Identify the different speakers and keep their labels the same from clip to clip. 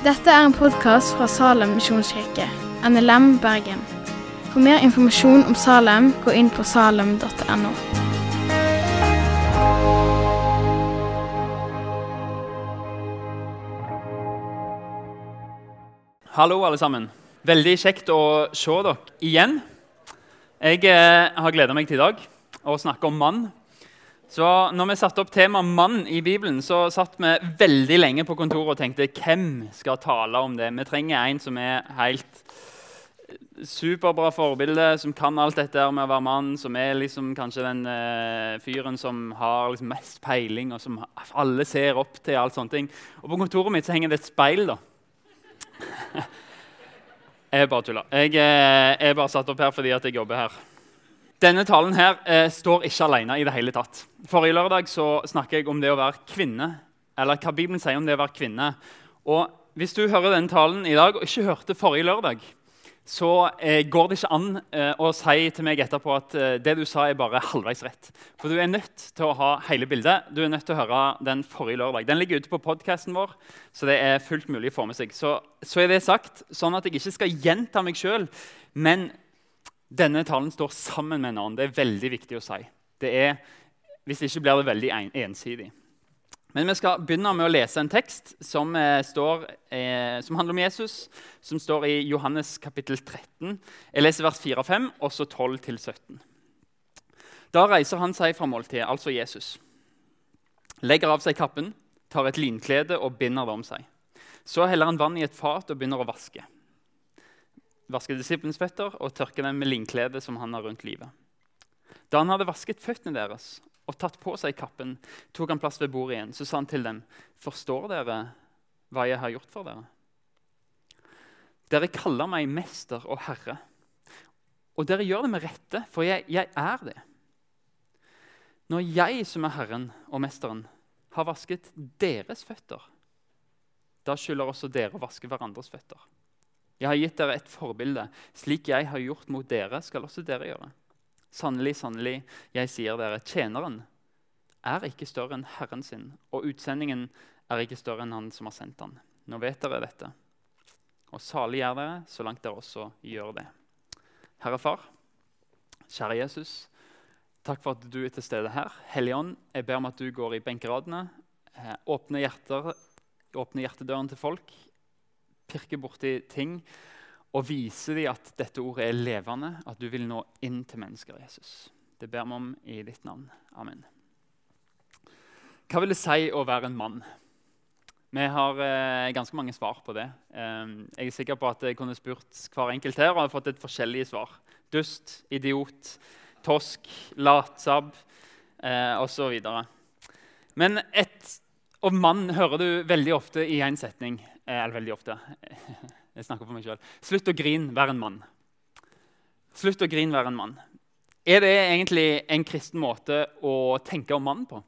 Speaker 1: Dette er en podkast fra Salem misjonskirke, NLM Bergen. For mer informasjon om Salem, gå inn på salem.no.
Speaker 2: Hallo, alle sammen. Veldig kjekt å se dere igjen. Jeg eh, har gleda meg til i dag å snakke om mann. Så når vi satte opp temaet 'mann' i Bibelen, så satt vi veldig lenge på kontoret og tenkte hvem skal tale om det. Vi trenger en som er helt superbra forbilde, som kan alt dette med å være mann, som er liksom kanskje den uh, fyren som har liksom mest peiling, og som alle ser opp til. alt sånne ting. Og På kontoret mitt så henger det et speil. da. Jeg bare tuller. Jeg eh, er bare satt opp her fordi at jeg jobber her. Denne talen her eh, står ikke alene i det hele tatt. Forrige lørdag så snakket jeg om det å være kvinne, eller hva Bibelen sier om det å være kvinne. Og Hvis du hører denne talen i dag og ikke hørte forrige lørdag, så eh, går det ikke an eh, å si til meg etterpå at eh, det du sa, er bare halvveis rett. For du er nødt til å ha hele bildet. Du er nødt til å høre den forrige lørdag. Den ligger ute på podkasten vår, så det er fullt mulig å få med seg. Så, så er det sagt, sånn at jeg ikke skal gjenta meg sjøl. Men denne talen står sammen med en annen. Det er veldig viktig å si. Det er, hvis ikke blir det veldig ensidig. Men vi skal begynne med å lese en tekst som, eh, står, eh, som handler om Jesus, som står i Johannes kapittel 13. Jeg leser vers 4 og 5, og så 12 til 17. Da reiser han seg fra måltidet, altså Jesus. Legger av seg kappen, tar et linklede og binder det om seg. Så heller han vann i et fat og begynner å vaske. Vasker disiplenes føtter og tørke dem med linkledet som han har rundt livet. Da han hadde vasket føttene deres og tatt på seg kappen, tok han plass ved bordet igjen. Så sa han til dem, 'Forstår dere hva jeg har gjort for dere?' Dere kaller meg mester og herre. Og dere gjør det med rette, for jeg, jeg er det. Når jeg, som er Herren og Mesteren, har vasket deres føtter, da skylder også dere å vaske hverandres føtter. Jeg har gitt dere et forbilde. Slik jeg har gjort mot dere, skal også dere gjøre. Sannelig, sannelig, jeg sier dere, tjeneren er ikke større enn Herren sin, og utsendingen er ikke større enn Han som har sendt han. Nå vet dere dette. Og salig er dere så langt dere også gjør det. Herre Far, kjære Jesus, takk for at du er til stede her. Helligånd, jeg ber om at du går i benkeradene, eh, åpner, åpner hjertedøren til folk, pirker borti ting og vise dem at dette ordet er levende, at du vil nå inn til mennesker. Jesus. Det ber vi om i ditt navn. Amen. Hva vil det si å være en mann? Vi har eh, ganske mange svar på det. Eh, jeg er sikker på at jeg kunne spurt hver enkelt her og har fått et forskjellige svar. Dust, idiot, tosk, latsabb eh, osv. Men et og mann hører du veldig ofte i én setning. Eller veldig ofte. Jeg snakker for meg selv. Slutt å grine, vær en mann. Slutt å grine, vær en mann. Er det egentlig en kristen måte å tenke om mannen på?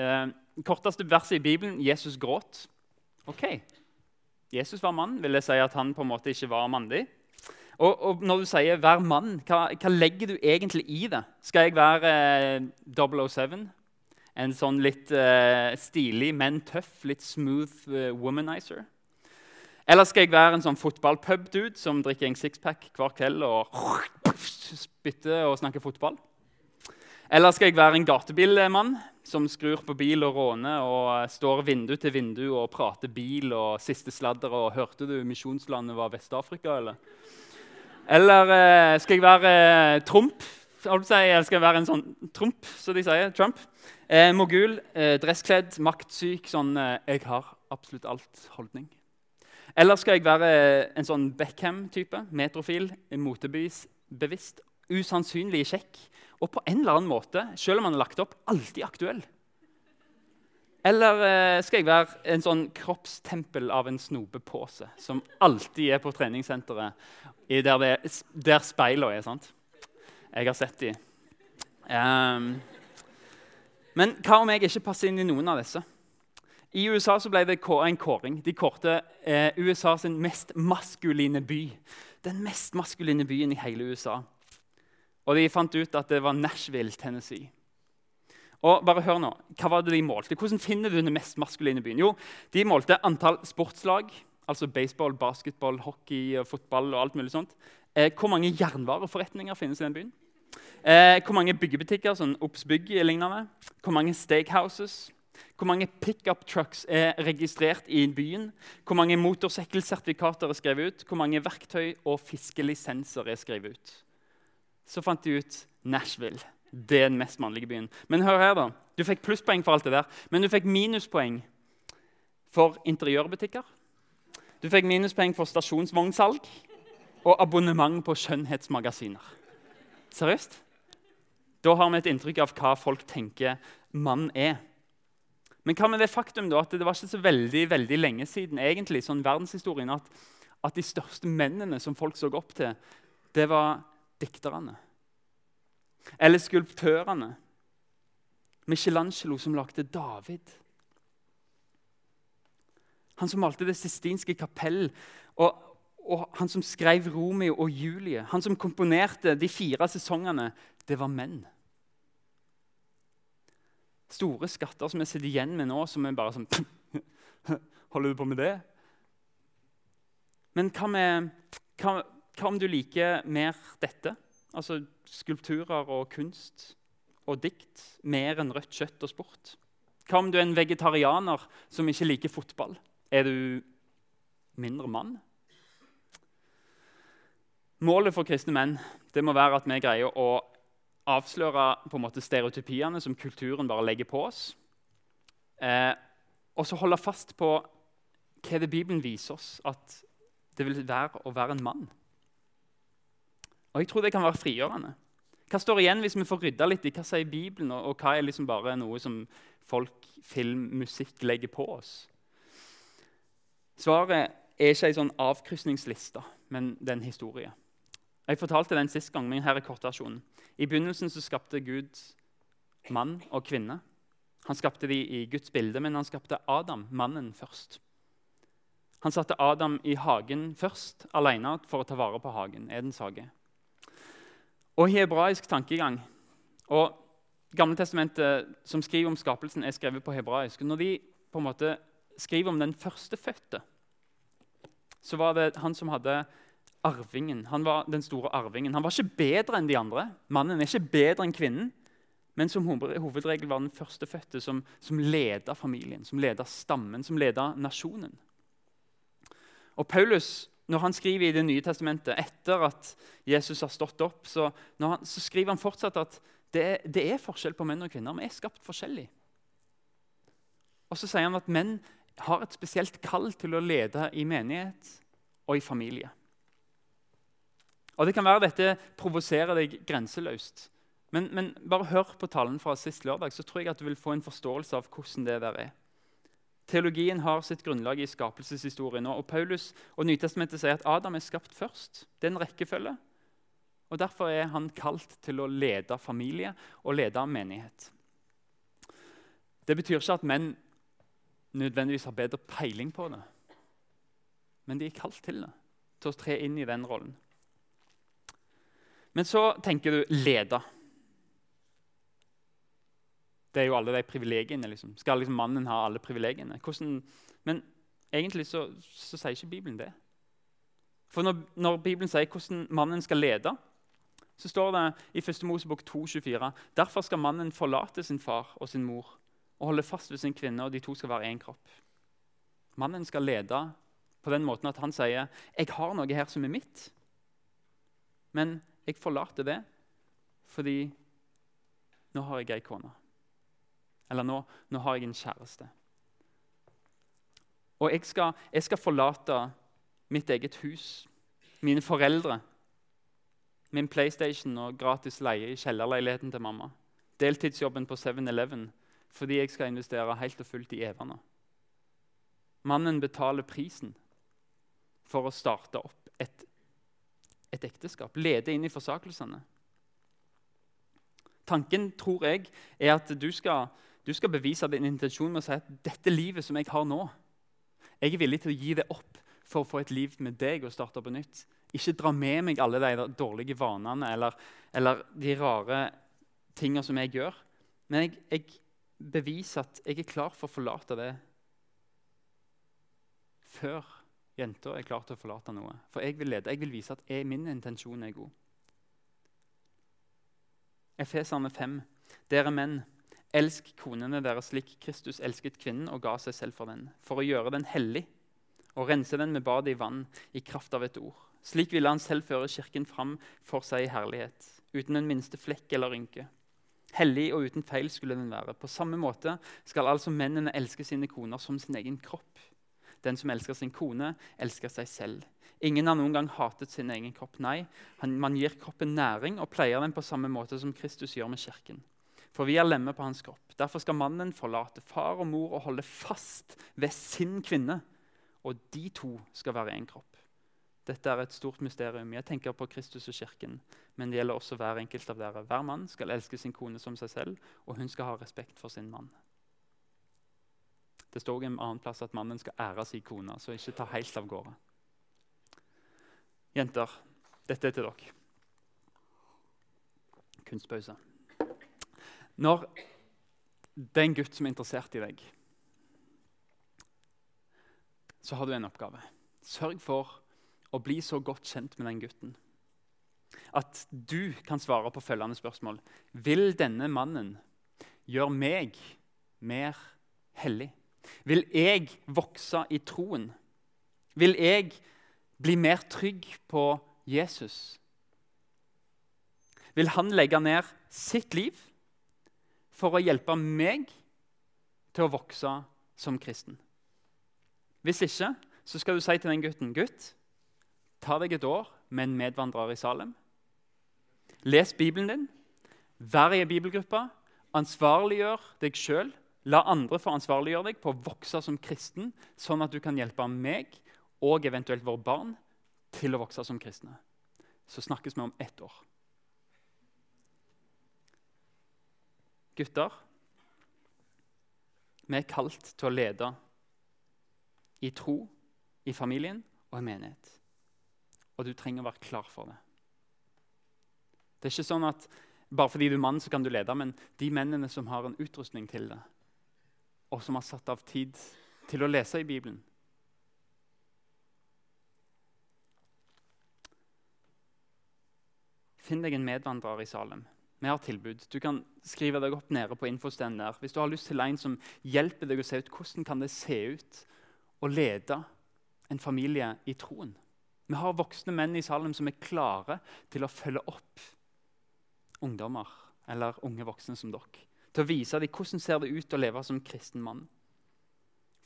Speaker 2: Eh, korteste verset i Bibelen Jesus gråt. Ok, Jesus var mann. Vil det si at han på en måte ikke var mandig? Og, og når du sier 'vær mann', hva, hva, legger du egentlig i det? Skal jeg være eh, 007? En sånn litt uh, stilig, men tøff, litt smooth uh, womanizer? Eller skal jeg være en sånn fotballpub-dude som drikker en sixpack hver kveld og spytter og snakker fotball? Eller skal jeg være en gatebilmann som skrur på bil og råner og står vindu til vindu og prater bil og siste sladder og 'Hørte du misjonslandet var Vest-Afrika', eller? Eller eh, skal jeg være eh, Trump? Eller skal jeg være en sånn Trump, som de sier? Trump? Eh, mogul, eh, dresskledd, maktsyk, sånn eh, 'jeg har absolutt alt'-holdning. Eller skal jeg være en sånn Beckham-type? Metrofil, motebevisst, usannsynlig kjekk og på en eller annen måte, selv om han er lagt opp, alltid aktuell? Eller eh, skal jeg være en sånn kroppstempel av en snopepose som alltid er på treningssenteret der, det, der speilene er? sant? Jeg har sett de. Um, men hva om jeg ikke passer inn i noen av disse? I USA ble det en kåring. De kårte eh, USAs mest maskuline by. Den mest maskuline byen i hele USA. Og de fant ut at det var Nashville, Tennessee. Og bare hør nå, Hva var det de målte? Hvordan finner du den mest maskuline byen? Jo, De målte antall sportslag, altså baseball, basketball, hockey, fotball og alt mulig sånt. Eh, hvor mange jernvareforretninger finnes i den byen? Eh, hvor mange byggebutikker, sånn Obs Bygg lignende? Hvor mange steakhouses? Hvor mange pickup trucks er registrert i byen? Hvor mange motorsykkelsertifikater er skrevet ut? Hvor mange verktøy og fiskelisenser er skrevet ut? Så fant de ut Nashville. Det er den mest mannlige byen. Men hør her, da. Du fikk plusspoeng for alt det der, men du fikk minuspoeng for interiørbutikker. Du fikk minuspoeng for stasjonsvognsalg og abonnement på skjønnhetsmagasiner. Seriøst? Da har vi et inntrykk av hva folk tenker mann er. Men hva med det faktum da, at det var ikke så veldig, veldig lenge siden egentlig, sånn verdenshistorien, at, at de største mennene som folk så opp til, det var dikterne. Eller skulptørene. Michelangelo som lagde David. Han som malte Det sistinske kapell. Og, og han som skrev Romeo og Julie. Han som komponerte de fire sesongene. Det var menn. Store skatter som vi sitter igjen med nå, som er bare sånn Holder du på med det? Men hva, med, hva, hva om du liker mer dette? Altså skulpturer og kunst og dikt mer enn rødt kjøtt og sport? Hva om du er en vegetarianer som ikke liker fotball? Er du mindre mann? Målet for kristne menn det må være at vi greier å avsløre på en måte stereotypiene som kulturen bare legger på oss. Eh, og så holde fast på hva det Bibelen viser oss at det vil være å være en mann. Og jeg tror det kan være frigjørende. Hva står igjen hvis vi får rydda litt i hva sier Bibelen, og, hva er liksom bare noe som folk, film, musikk legger på oss? Svaret er ikke ei sånn avkrysningsliste, men det er en historie. Jeg fortalte den sist gang, men her er kortversjonen. I begynnelsen så skapte Gud mann og kvinne. Han skapte de i Guds bilde, men han skapte Adam, mannen, først. Han satte Adam i hagen først, alene for å ta vare på hagen. Edens hage. Og hebraisk tankegang og Gamle testamentet, som skriver om skapelsen, er skrevet på hebraisk. Når de på en måte skriver om den førstefødte, så var det han som hadde arvingen. Han var den store arvingen. Han var ikke bedre enn de andre. Mannen er ikke bedre enn kvinnen. Men som hovedregel var den førstefødte som, som leda familien, som leda stammen, som leda nasjonen. Og Paulus, når han skriver i Det nye testamentet etter at Jesus har stått opp, så, han, så skriver han fortsatt at det er, det er, forskjell på menn og kvinner. Vi er skapt forskjellig. Og så sier han at menn har et spesielt kall til å lede i menighet og i familie. Og Det kan være dette provoserer deg grenseløst. Men, men, bare hør på talen fra sist lørdag, så tror jeg at du vil få en forståelse av hvordan det der er. Teologien har sitt grunnlag i skapelseshistorien. Og Paulus og Nytestamentet sier at Adam er skapt først. Det er en rekkefølge. Og Derfor er han kalt til å lede familie og lede menighet. Det betyr ikke at menn nødvendigvis har bedre peiling på det. Men de er kalt til det, til å tre inn i den rollen. Men så tenker du lede. Det er jo alle de privilegiene. Liksom. Skal liksom mannen ha alle privilegiene? Hvordan, men egentlig så, så, sier ikke Bibelen det. For når, når, Bibelen sier hvordan mannen skal lede, så står det i 1. Mosebok 2,24.: Derfor skal mannen forlate sin far og sin mor og holde fast ved sin kvinne, og de to skal være én kropp. Mannen skal lede på den måten at han sier 'Jeg har noe her som er mitt', men jeg forlater det fordi nå har jeg ei kone. Eller nå, nå, har jeg en kjæreste. Og jeg skal, jeg skal forlate mitt eget hus, mine foreldre, min PlayStation og gratis leie i kjellerleiligheten til mamma. Deltidsjobben på 7-Eleven fordi jeg skal investere helt og fullt i Evane. Mannen betaler prisen for å starte opp et, et ekteskap, lede inn i forsakelsene. Tanken tror jeg, er at du skal, du skal bevise din intensjon med å si at dette livet som jeg har nå, jeg er villig til å gi det opp for å få et liv med deg og starte på nytt. Ikke dra med meg alle de dårlige vanene eller, eller de rare tingene som jeg gjør. Men jeg, jeg, beviser at jeg er klar for å forlate det før jenta er klar til å forlate noe. For jeg vil lede, jeg vil vise at jeg, min intensjon er god. Efeserne 5. Dere menn, elsk konene deres slik Kristus elsket kvinnen og ga seg selv for den, for å gjøre den hellig og rense den med badet i vann i kraft av et ord. Slik ville han selv føre Kirken fram for seg i herlighet, uten den minste flekk eller rynke. Hellig og uten feil skulle den være. På samme måte skal altså mennene elske sine koner som sin egen kropp. Den som elsker sin kone, elsker seg selv. Ingen har noen gang hatet sin egen kropp. Nei, man gir kroppen næring og pleier den på samme måte som Kristus gjør med kirken. For vi er lemmer på hans kropp. Derfor skal mannen forlate far og mor og holde fast ved sin kvinne. Og de to skal være én kropp. Dette er et stort mysterium. Jeg tenker på Kristus og kirken, men det gjelder også hver enkelt av dere. Hver mann skal elske sin kone som seg selv, og hun skal ha respekt for sin mann. Det står en annen plass at mannen skal ære sin kone, så ikke ta helt av gårde. Jenter, dette er til dere. Kunstpause. Når det er en gutt som er interessert i deg, så har du en oppgave. Sørg for å bli så godt kjent med den gutten at du kan svare på følgende spørsmål. Vil denne mannen gjøre meg mer hellig? Vil jeg vokse i troen? Vil jeg bli mer trygg på Jesus? Vil han legge ned sitt liv for å hjelpe meg til å vokse som kristen? Hvis ikke, så skal du si til den gutten gutt, ta deg et år med en medvandrer i Salem. Les Bibelen din, vær i ei bibelgruppe, ansvarliggjør deg sjøl. La andre få ansvarliggjøre deg på å vokse som kristen, sånn at du kan hjelpe meg og eventuelt våre barn til å vokse som kristne. Så snakkes vi om ett år. Gutter, vi er kalt til å lede i tro, i familien og i menighet. Og du trenger å være klar for det. Det er ikke sånn at bare fordi du er mann, så kan du lede, men de mennene som har en utrustning til det, og som har satt av tid til å lese i Bibelen Finn deg en medvandrer i Salem. Vi har tilbud. Du kan skrive deg opp nede på infostedet der. Hvis du har lyst til en som hjelper deg å se ut hvordan kan det se ut å lede en familie i troen. Vi har voksne menn i Salem som er klare til å følge opp ungdommer eller unge voksne som dere. Til å vise dem hvordan ser det ut å leve som kristen mann.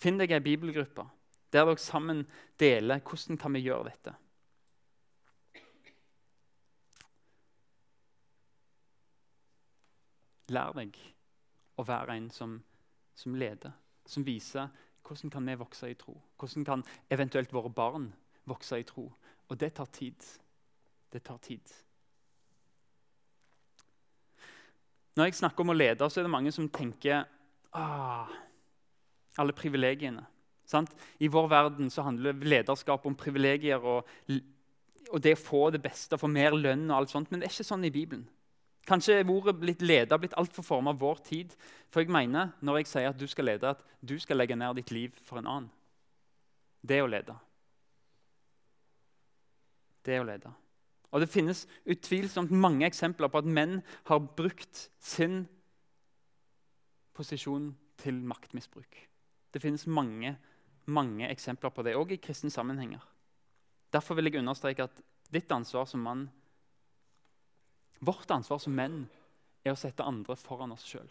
Speaker 2: Finn deg ei bibelgruppe der dere sammen deler hvordan kan vi gjøre dette. Lær deg å være en som, som leder, som viser hvordan kan vi vokse i tro? Hvordan kan eventuelt våre barn vokse i tro? Og det tar tid. Det tar tid. Når jeg snakker om å lede, så er det mange som tenker ah, alle privilegiene. Sant? I vår verden så handler lederskap om privilegier og, og det å få det beste, få mer lønn og alt sånt. Men det er ikke sånn i Bibelen. Kanskje ordet blitt leder blitt altfor forma av vår tid. For jeg mener når jeg sier at du skal lede, at du skal legge ned ditt liv for en annen. Det er å lede. Det er å lede. Og Det finnes utvilsomt mange eksempler på at menn har brukt sin posisjon til maktmisbruk. Det finnes mange, mange eksempler på det, òg i kristne sammenhenger. Derfor vil jeg understreke at ditt ansvar som mann Vårt ansvar som menn er å sette andre foran oss sjøl.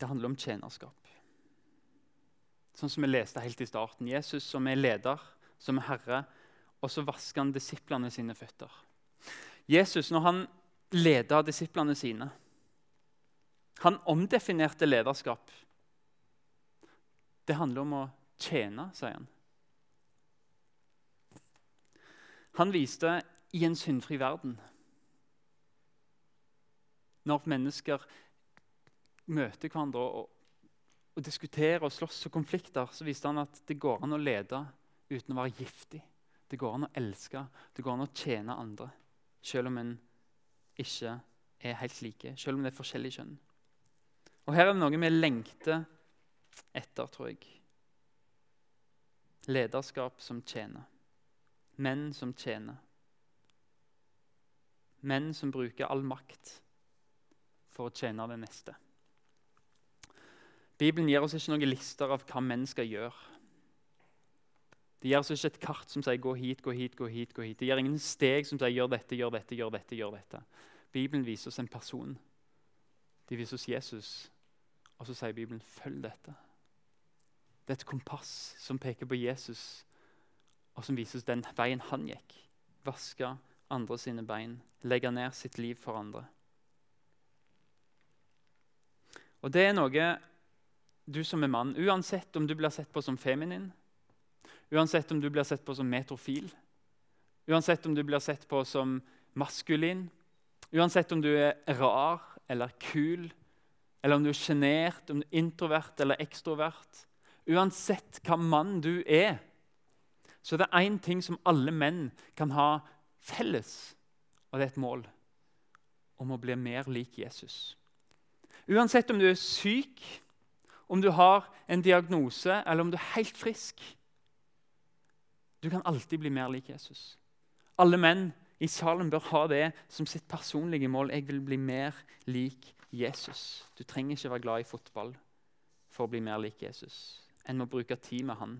Speaker 2: Det handler om tjenerskap. Sånn som vi leste helt i starten. Jesus som er leder, som er herre, og så vasker han disiplene sine føtter. Jesus, når han leda disiplene sine Han omdefinerte lederskap. Det handler om å tjene, sier han. Han viste i en syndfri verden Når mennesker møter hverandre og, og diskutere og slåss og konflikter, så viste han at det går an å lede uten å være giftig. Det går an å elske, det går an å tjene andre, selv om en ikke er helt like, selv om det er forskjellig kjønn. Og Her er det noe vi lengter etter, tror jeg. Lederskap som tjener. Menn som tjener. Menn som bruker all makt for å tjene det neste. Bibelen gir oss ikke noen lister av hva menn skal gjøre. Det gir oss ikke et kart som sier 'gå hit, gå hit, gå hit'. gå hit. Det gir ingen steg som sier 'gjør dette, gjør dette, gjør dette'. gjør dette. Bibelen viser oss en person. De viser oss Jesus, og så sier Bibelen 'følg dette'. Det er et kompass som peker på Jesus, og som viser oss den veien han gikk. Vaske andre sine bein, legge ned sitt liv for andre. Og det er noe du som er mann, uansett om du blir sett på som feminin, uansett om du blir sett på som metrofil, uansett om du blir sett på som maskulin, uansett om du er rar eller kul, eller om du er sjenert, om du er introvert eller ekstrovert Uansett hva mann du er, så er det én ting som alle menn kan ha felles, og det er et mål om å bli mer lik Jesus. Uansett om du er syk, om du har en diagnose, eller om du er helt frisk. Du kan alltid bli mer lik Jesus. Alle menn i salen bør ha det som sitt personlige mål. Jeg vil bli mer lik Jesus. Du trenger ikke være glad i fotball for å bli mer lik Jesus. En må bruke tid med han.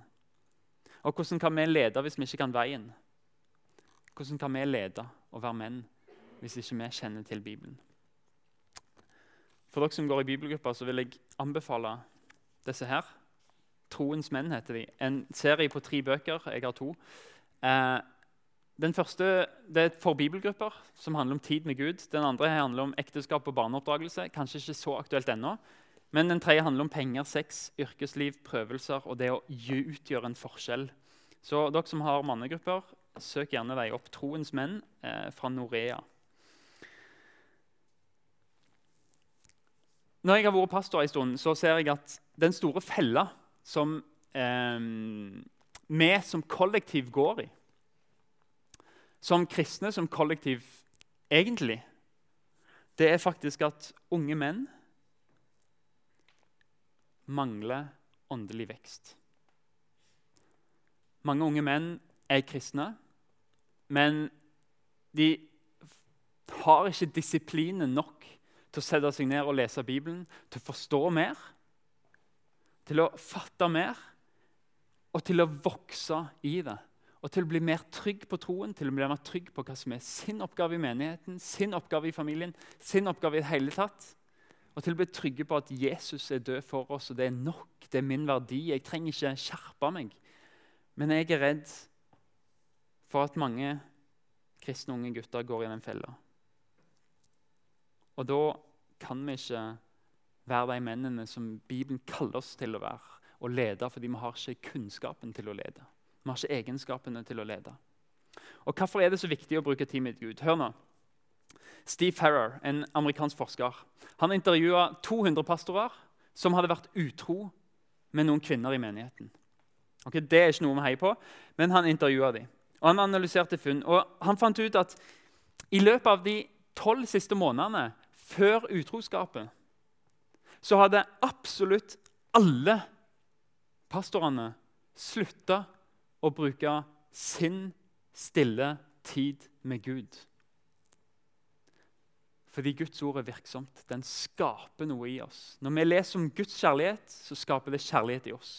Speaker 2: Og Hvordan kan vi lede hvis vi ikke kan veien? Hvordan kan vi lede og være menn hvis ikke vi kjenner til Bibelen? For dere som går i bibelgruppa, så vil jeg anbefale disse her. Troens menn heter de. En serie på tre bøker. Jeg har to. Eh, den første det er for bibelgrupper, som handler om tid med Gud. Den andre handler om ekteskap og barneoppdragelse. Kanskje ikke så aktuelt ennå. Men den tredje handler om penger, sex, yrkesliv, prøvelser og det å utgjøre en forskjell. Så dere som har mannegrupper, søk gjerne vei opp. Troens menn eh, fra Norea. Når jeg har vært pastor en stund, så ser jeg at den store fella som eh, vi som kollektiv går i som kristne, som kollektiv, egentlig, det er faktisk at unge menn mangler åndelig vekst. Mange unge menn er kristne, men de har ikke disiplinen nok til å sette seg ned og lese Bibelen, til å forstå mer, til å fatte mer og til å vokse i det og til å bli mer trygg på troen, til å bli mer trygg på hva som er sin oppgave i menigheten, sin oppgave i familien, sin oppgave i det hele tatt. Og til å bli trygge på at Jesus er død for oss, og det er nok. Det er min verdi. Jeg trenger ikke skjerpe meg. Men jeg er redd for at mange kristne unge gutter går i den fella. Og da kan vi ikke være de mennene som Bibelen kaller oss til å være, og lede fordi vi har ikke kunnskapen til å lede. Vi har ikke egenskapene til å lede. Og Hvorfor er det så viktig å bruke tid med Gud? Hør nå. Steve Farrer, en amerikansk forsker, han intervjua 200 pastorer som hadde vært utro med noen kvinner i menigheten. Okay, det er ikke noe vi heier på, men han intervjua dem. Og han analyserte funn. Og han fant ut at i løpet av de tolv siste månedene før utroskapet så hadde absolutt alle pastorene slutta å bruke sin stille tid med Gud. Fordi Guds ord er virksomt. Den skaper noe i oss. Når vi leser om Guds kjærlighet, så skaper det kjærlighet i oss.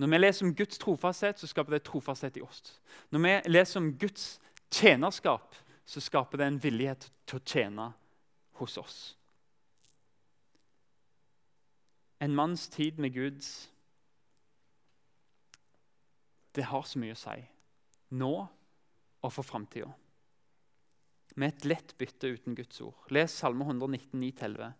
Speaker 2: Når vi leser om Guds trofasthet, så skaper det trofasthet i oss. Når vi leser om Guds tjenerskap, så skaper det en villighet til å tjene hos oss. En manns tid med Gud det har så mye å si. Nå og for framtida. Med et lett bytte uten Guds ord. Les Salme 119, 9-11.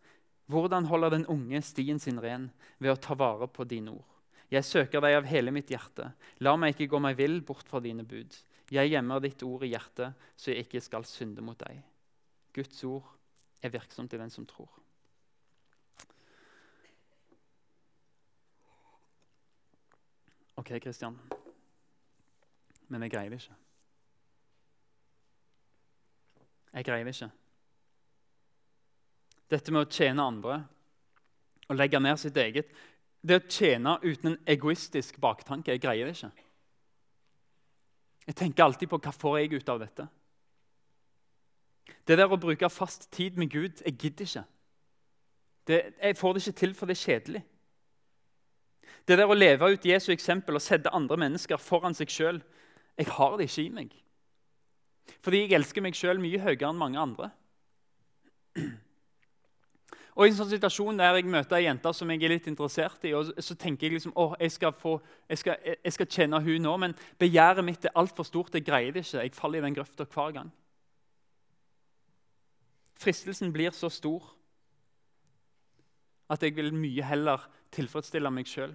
Speaker 2: Hvordan holder den unge stien sin ren ved å ta vare på dine ord? Jeg søker deg av hele mitt hjerte. La meg ikke gå meg vill bort fra dine bud. Jeg gjemmer ditt ord i hjertet, så jeg ikke skal synde mot deg. Guds ord er virksomt i den som tror. Ok, Kristian men jeg greier det ikke. Jeg greier det ikke. Dette med å tjene andre og legge ned sitt eget Det å tjene uten en egoistisk baktanke Jeg greier det ikke. Jeg tenker alltid på hva får jeg ut av dette. Det der å bruke fast tid med Gud Jeg gidder ikke. Det, jeg får det ikke til, for det er kjedelig. Det der å leve ut Jesu eksempel og sette andre mennesker foran seg sjøl Jeg har det ikke i meg. Fordi jeg elsker meg sjøl mye høyere enn mange andre. Og I en sånn situasjon der jeg møter ei jente som jeg er litt interessert i, og så tenker jeg liksom, åh, jeg skal, få, jeg jeg skal kjenne hun nå, men begjæret mitt er altfor stort. Jeg greier det ikke. Jeg faller i den grøfta hver gang. Fristelsen blir så stor at jeg vil mye heller tilfredsstille meg sjøl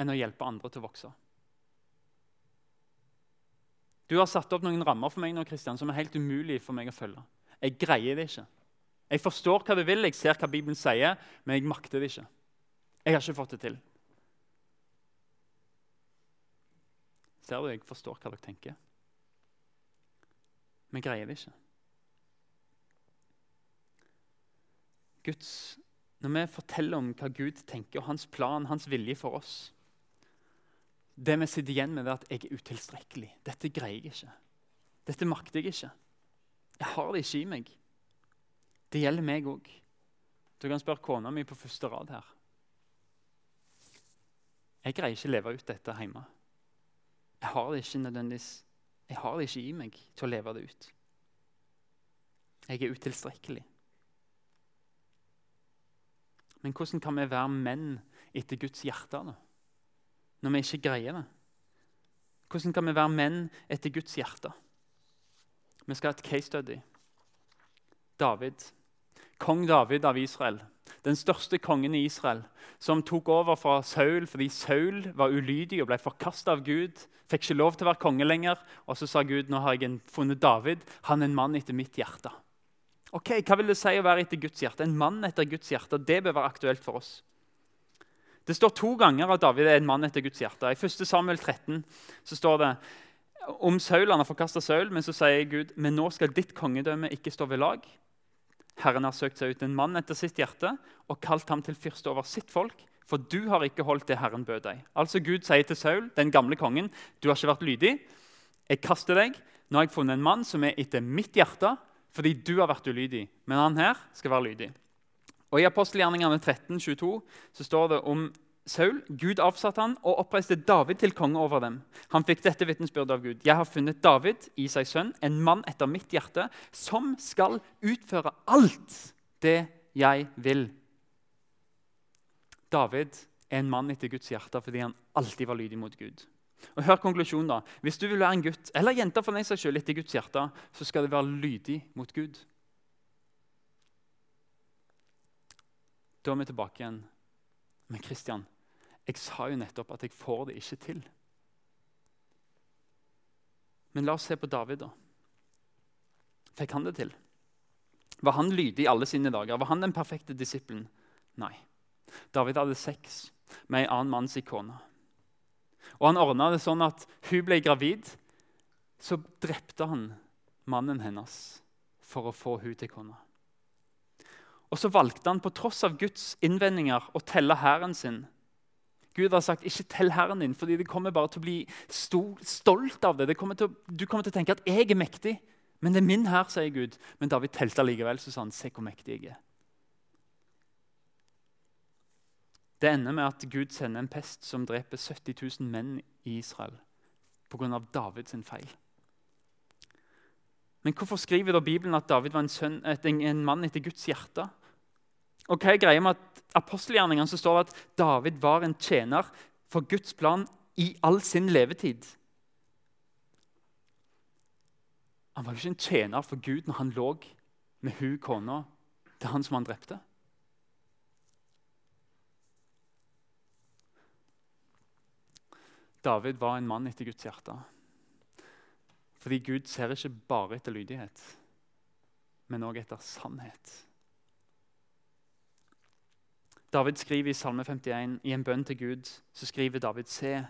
Speaker 2: enn å hjelpe andre til å vokse. Du har satt opp noen rammer for meg nå, Kristian, som er helt umulig for meg å følge. Jeg greier det ikke. Jeg forstår hva du vil, jeg ser hva Bibelen sier, men jeg makter det ikke. Jeg har ikke fått det til. Ser du, jeg forstår hva dere tenker. Vi greier det ikke. Guds, når vi forteller om hva Gud tenker, og hans plan, hans vilje for oss Det vi sitter igjen med, er at jeg er utilstrekkelig. Dette greier jeg ikke. Dette makter jeg ikke. Jeg har det ikke i meg. Det gjelder meg òg. Du kan spørre kona mi på første rad her. Jeg greier ikke å leve ut dette hjemme. Jeg har det ikke nødvendigvis Jeg har det ikke i meg til å leve det ut. Jeg er utilstrekkelig. Men hvordan kan vi være menn etter Guds hjerte da? når vi ikke greier det? Hvordan kan vi være menn etter Guds hjerte? Vi skal ha et case study. David kong David av Israel, den største kongen i Israel, som tok over fra Saul fordi Saul var ulydig og ble forkasta av Gud. Fikk ikke lov til å være konge lenger. Og så sa Gud nå har jeg funnet David. Han er en mann etter mitt hjerte. Ok, Hva vil det si å være etter Guds hjerte? En mann etter Guds hjerte. Det bør være aktuelt for oss. Det står to ganger at David er en mann etter Guds hjerte. I 1. Samuel 13 så står det om Saul. Han har forkasta Saul, men så sier Gud men nå skal ditt kongedømme ikke stå ved lag. Herren har søkt seg ut en mann etter sitt hjerte og kalt ham til fyrste over sitt folk. For du har ikke holdt det Herren bød deg. Altså Gud sier til Saul, den gamle kongen, du har ikke vært lydig. Jeg kaster deg. Nå har jeg funnet en mann som er etter mitt hjerte, fordi du har vært ulydig. Men han her skal være lydig. Og I apostelgjerningene 13, 22, så står det om Saul, Gud avsatte han og oppreiste David til konge over dem. Han fikk dette vitnesbyrdet av Gud. Jeg har funnet David, Isaks sønn, en mann etter mitt hjerte, som skal utføre alt det jeg vil. David er en mann etter Guds hjerte fordi han alltid var lydig mot Gud. Og hør konklusjonen da. Hvis du vil være en gutt eller jente for deg selv etter Guds hjerte, så skal det være lydig mot Gud. Da er vi tilbake igjen. Men Kristian, jeg sa jo nettopp at jeg får det ikke til. Men la oss se på David, da. Fikk han det til? Var han lydig i alle sine dager? Var han den perfekte disippelen? Nei. David hadde sex med en annen manns kone. Og han ordna det sånn at hun ble gravid. Så drepte han mannen hennes for å få hun til kona. Og så valgte han på tross av Guds innvendinger å telle hæren sin Gud har sagt ikke tell Herren din, fordi det kommer bare til å bli stolt av det. Kommer å, du kommer til å tenke at 'jeg er mektig', men det er min her, sier Gud. Men David telte likevel, så sa han 'se hvor mektig jeg er'. Det ender med at Gud sender en pest som dreper 70 000 menn i Israel pga. Davids feil. Men hvorfor skriver da Bibelen at David var en, sønn, en mann etter Guds hjerte? Og hva er greia med at apostelgjerningene så står det at David var en tjener for Guds plan i all sin levetid? Han var jo ikke en tjener for Gud når han lå med hun kona til han som han drepte. David var en mann etter Guds hjerte. Fordi Gud ser ikke bare etter lydighet, men òg etter sannhet. David skriver i Salme 51, i en bønn til Gud, så skriver David Se,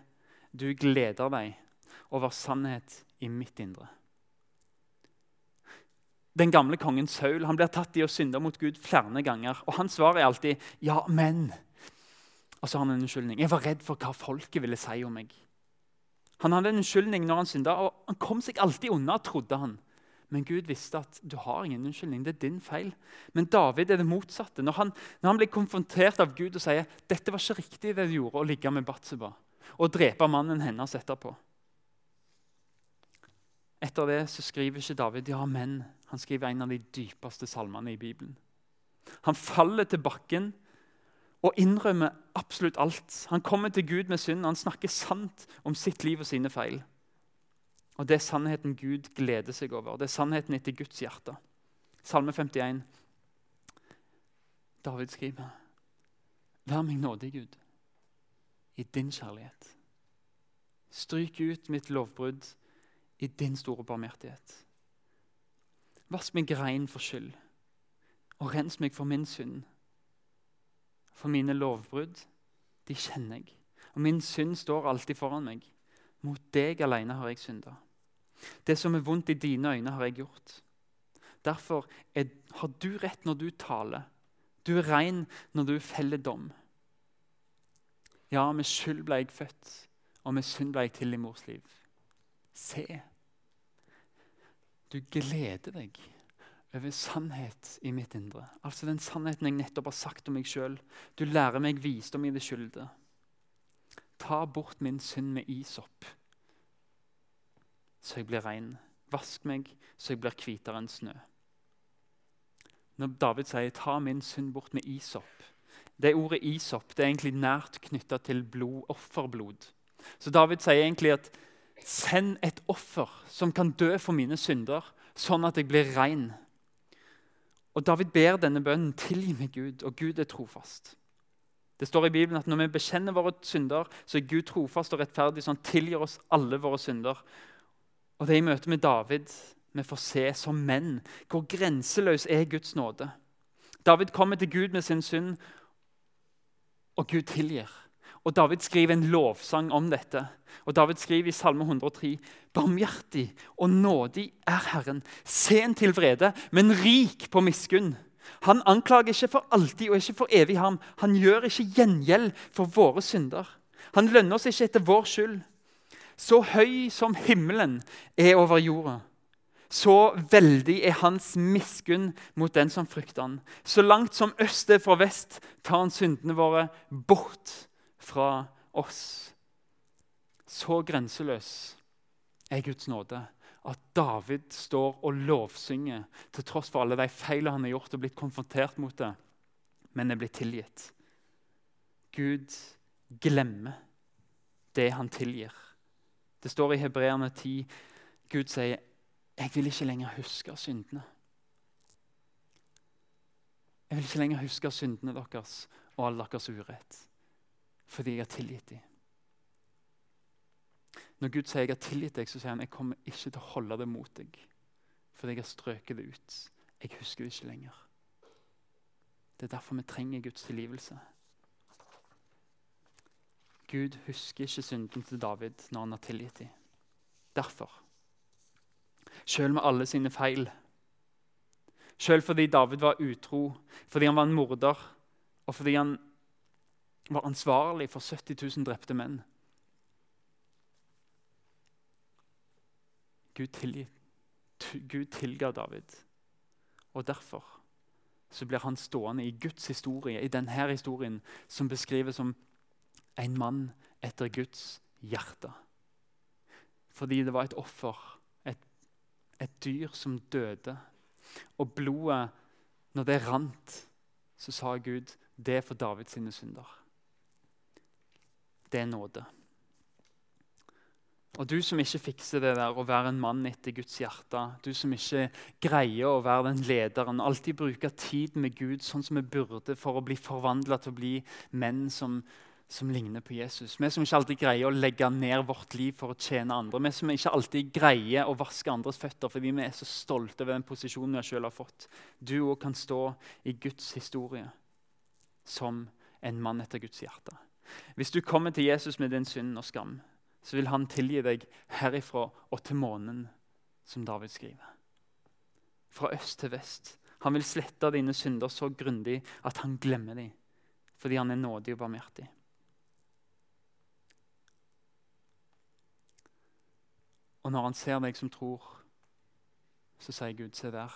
Speaker 2: du gleder deg over sannhet i mitt indre. Den gamle kongen Saul han blir tatt i å synde mot Gud flere ganger. og Hans svar er alltid 'ja, men'. Og så har han en unnskyldning. Jeg var redd for hva folket ville si om meg. Han hadde en unnskyldning når han synda, og han kom seg alltid unna, trodde han. Men Gud visste at du har ingen unnskyldning. Det er din feil. Men David er det motsatte. Når han, når han blir konfrontert av Gud og sier dette var ikke riktig det du gjorde, å ligge med Batseba og drepe mannen hennes etterpå. Etter det så skriver ikke David ja, men. Han skriver en av de dypeste salmene i Bibelen. Han faller til bakken og innrømmer absolutt alt. Han kommer til Gud med synd, han snakker sant om sitt liv og sine feil. Og Det er sannheten Gud gleder seg over. Det er sannheten etter Guds hjerte. Salme 51. David skriver, Vær meg nådig, Gud, i din kjærlighet. Stryk ut mitt lovbrudd i din store barmhjertighet. Vask meg rein for skyld, og rens meg for min synd. For mine lovbrudd, de kjenner jeg, og min synd står alltid foran meg. Mot deg alene har jeg synda. Det som er vondt i dine øyne, har jeg gjort. Derfor er, har du rett når du taler. Du er ren når du feller dom. Ja, med skyld ble jeg født, og med synd ble jeg til i mors liv. Se, du gleder deg over sannhet i mitt indre. Altså den sannheten jeg nettopp har sagt om meg sjøl. Du lærer meg visdom i det skylde. Ta bort min synd med isopp så jeg blir ren. Vask meg, så jeg blir hvitere enn snø. Når David sier 'ta min synd bort med isopp' Det ordet isopp det er egentlig nært knytta til blod, offerblod. Så David sier egentlig at 'send et offer som kan dø for mine synder', sånn at jeg blir ren. Og David ber denne bønnen 'tilgi meg, Gud', og Gud er trofast. Det står i Bibelen at Når vi bekjenner våre synder, så er Gud trofast og rettferdig, så han tilgir oss alle våre synder. Og det er i møte med David vi får se som menn hvor grenseløs er Guds nåde. David kommer til Gud med sin synd, og Gud tilgir. Og David skriver en lovsang om dette. Og David skriver i Salme 103.: Barmhjertig og nådig er Herren, sen til vrede, men rik på miskunn. Han anklager ikke for alltid og ikke for evig ham. Han gjør ikke gjengjeld for våre synder. Han lønner oss ikke etter vår skyld. Så høy som himmelen er over jorda, så veldig er hans miskunn mot den som frykter han. Så langt som øst er fra vest, tar han syndene våre bort fra oss. Så grenseløs er Guds nåde at David står og lovsynger til tross for alle de feilene han har gjort og blitt konfrontert mot det, men er blitt tilgitt. Gud glemmer det han tilgir. Det står i Hebreerne 10 Gud sier, 'Jeg vil ikke lenger huske syndene'. Jeg vil ikke lenger huske syndene deres og all deres urett, fordi jeg har tilgitt dem. Når Gud sier jeg har tilgitt deg, så sier han jeg kommer ikke til å holde det mot deg. Fordi jeg har strøket det ut. Jeg husker det ikke lenger. Det er derfor vi trenger Guds tilgivelse. Gud husker ikke synden til David når han har tilgitt dem. Derfor. Selv med alle sine feil. Selv fordi David var utro, fordi han var en morder, og fordi han var ansvarlig for 70 000 drepte menn. Gud, tilgi, Gud tilga David. Og derfor så blir han stående i Guds historie, i denne historien, som beskrives som en mann etter Guds hjerte. Fordi det var et offer, et, et dyr som døde. Og blodet, når det rant, så sa Gud det er for Davids synder. Det er nåde. Og du som ikke fikser det der å være en mann etter Guds hjerte, du som ikke greier å være den lederen, alltid bruker tid med Gud sånn som vi burde for å bli forvandla til å bli menn som som ligner på Jesus. Vi som ikke alltid greier å legge ned vårt liv for å tjene andre. Vi som ikke alltid greier å vaske andres føtter fordi vi er så stolte over den posisjonen vi selv har fått. Du òg kan stå i Guds historie som en mann etter Guds hjerte. Hvis du kommer til Jesus med din synd og skam, så vil han tilgi deg herifra og til månen, som David skriver. Fra øst til vest. Han vil slette dine synder så grundig at han glemmer dem, fordi han er nådig og barmhjertig. Og når han ser deg som tror, så sier Gud, se der,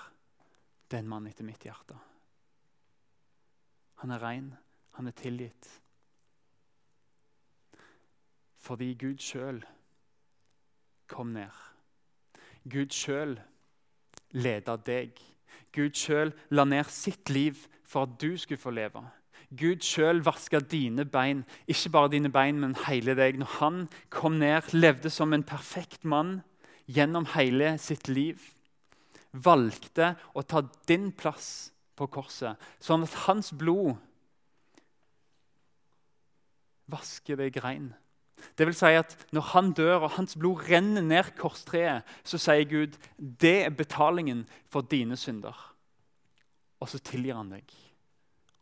Speaker 2: det er en mann etter mitt hjerte. Han er rein, han er tilgitt. Fordi Gud sjøl kom ned. Gud sjøl leda deg. Gud sjøl la ned sitt liv for at du skulle få leve. Gud sjøl vaska dine bein, ikke bare dine bein, men hele deg. Når han kom ned, levde som en perfekt mann gjennom hele sitt liv, valgte å ta din plass på korset, sånn at hans blod vasker deg rein. Det vil si at Når han dør og hans blod renner ned korstreet, så sier Gud det er betalingen for dine synder. Og så tilgir han deg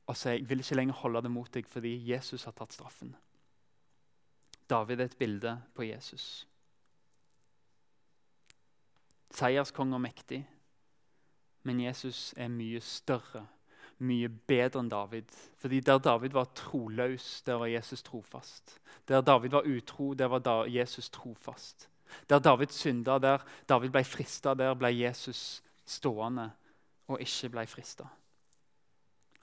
Speaker 2: og sier jeg vil ikke lenger holde det mot deg fordi Jesus har tatt straffen. David er et bilde på Jesus. Seierskonge og mektig, men Jesus er mye større mye bedre enn David. Fordi Der David var troløs, der var Jesus trofast. Der David var utro, der var Jesus trofast. Der David synda, der David ble frista, der ble Jesus stående og ikke ble frista.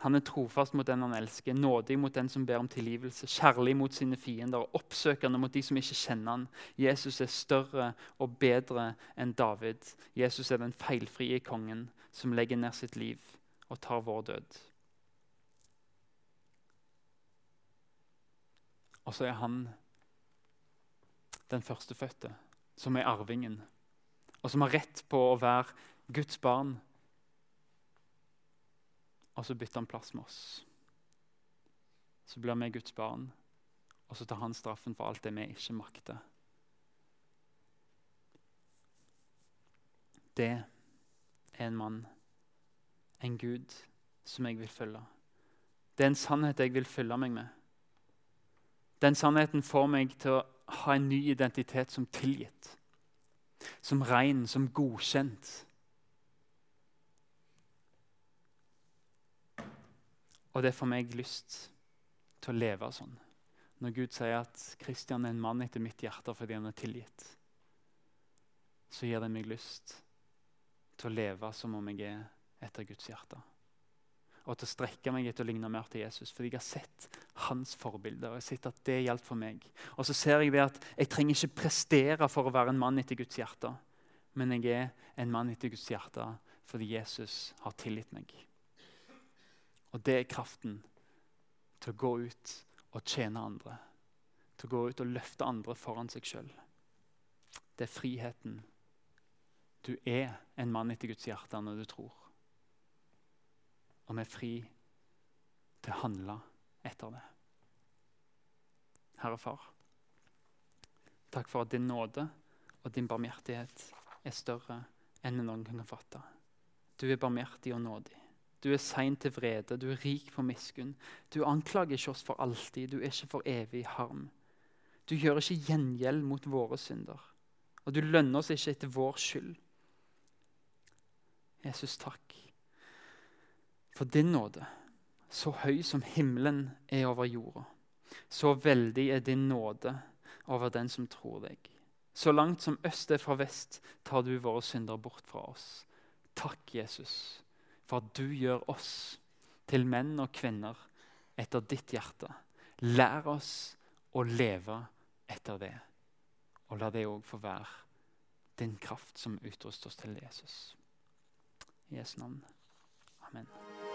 Speaker 2: Han er trofast mot den han elsker, nådig mot den som ber om tilgivelse, kjærlig mot sine fiender og oppsøkende mot de som ikke kjenner han. Jesus er større og bedre enn David. Jesus er den feilfrie kongen som legger ned sitt liv og tar vår død. Og så er han den førstefødte, som er arvingen, og som har rett på å være Guds barn. Og så bytter han plass med oss. Så blir vi Guds barn, og så tar han straffen for alt det vi ikke makter. Det er en mann en Gud som jeg vil følge. Det er en sannhet jeg vil følge meg med. Den sannheten får meg til å ha en ny identitet som tilgitt, som ren, som godkjent. Og det får meg lyst til å leve sånn. Når Gud sier at Kristian er en mann etter mitt hjerte fordi han er tilgitt, så gir det meg lyst til å leve som om jeg er etter Guds hjerte. Og til å strekke meg etter å ligne mer til Jesus, fordi jeg har sett hans forbilder. og jeg har sett at det gjaldt for meg. Og så ser jeg det at jeg trenger ikke prestere for å være en mann etter Guds hjerte. Men jeg er en mann etter Guds hjerte fordi Jesus har tilgitt meg. Og det er kraften til å gå ut og tjene andre. Til å gå ut og løfte andre foran seg sjøl. Det er friheten. Du er en mann etter Guds hjerte når du tror og vi er fri til å handle etter det. Herre Far, takk for at din nåde og din barmhjertighet er større enn noen kan fatte. Du er barmhjertig og nådig. Du er sein til vrede, du er rik på miskunn. Du anklager ikke oss for alltid, du er ikke for evig harm. Du gjør ikke gjengjeld mot våre synder, og du lønner oss ikke etter vår skyld. Jesus, takk for din nåde, så høy som himmelen er over jorda, så veldig er din nåde over den som tror deg. Så langt som øst er fra vest, tar du våre synder bort fra oss. Takk, Jesus, for at du gjør oss til menn og kvinner etter ditt hjerte. Lær oss å leve etter det, og la det òg få være din kraft som utruster oss til Jesus. I Jesu navn. Amen.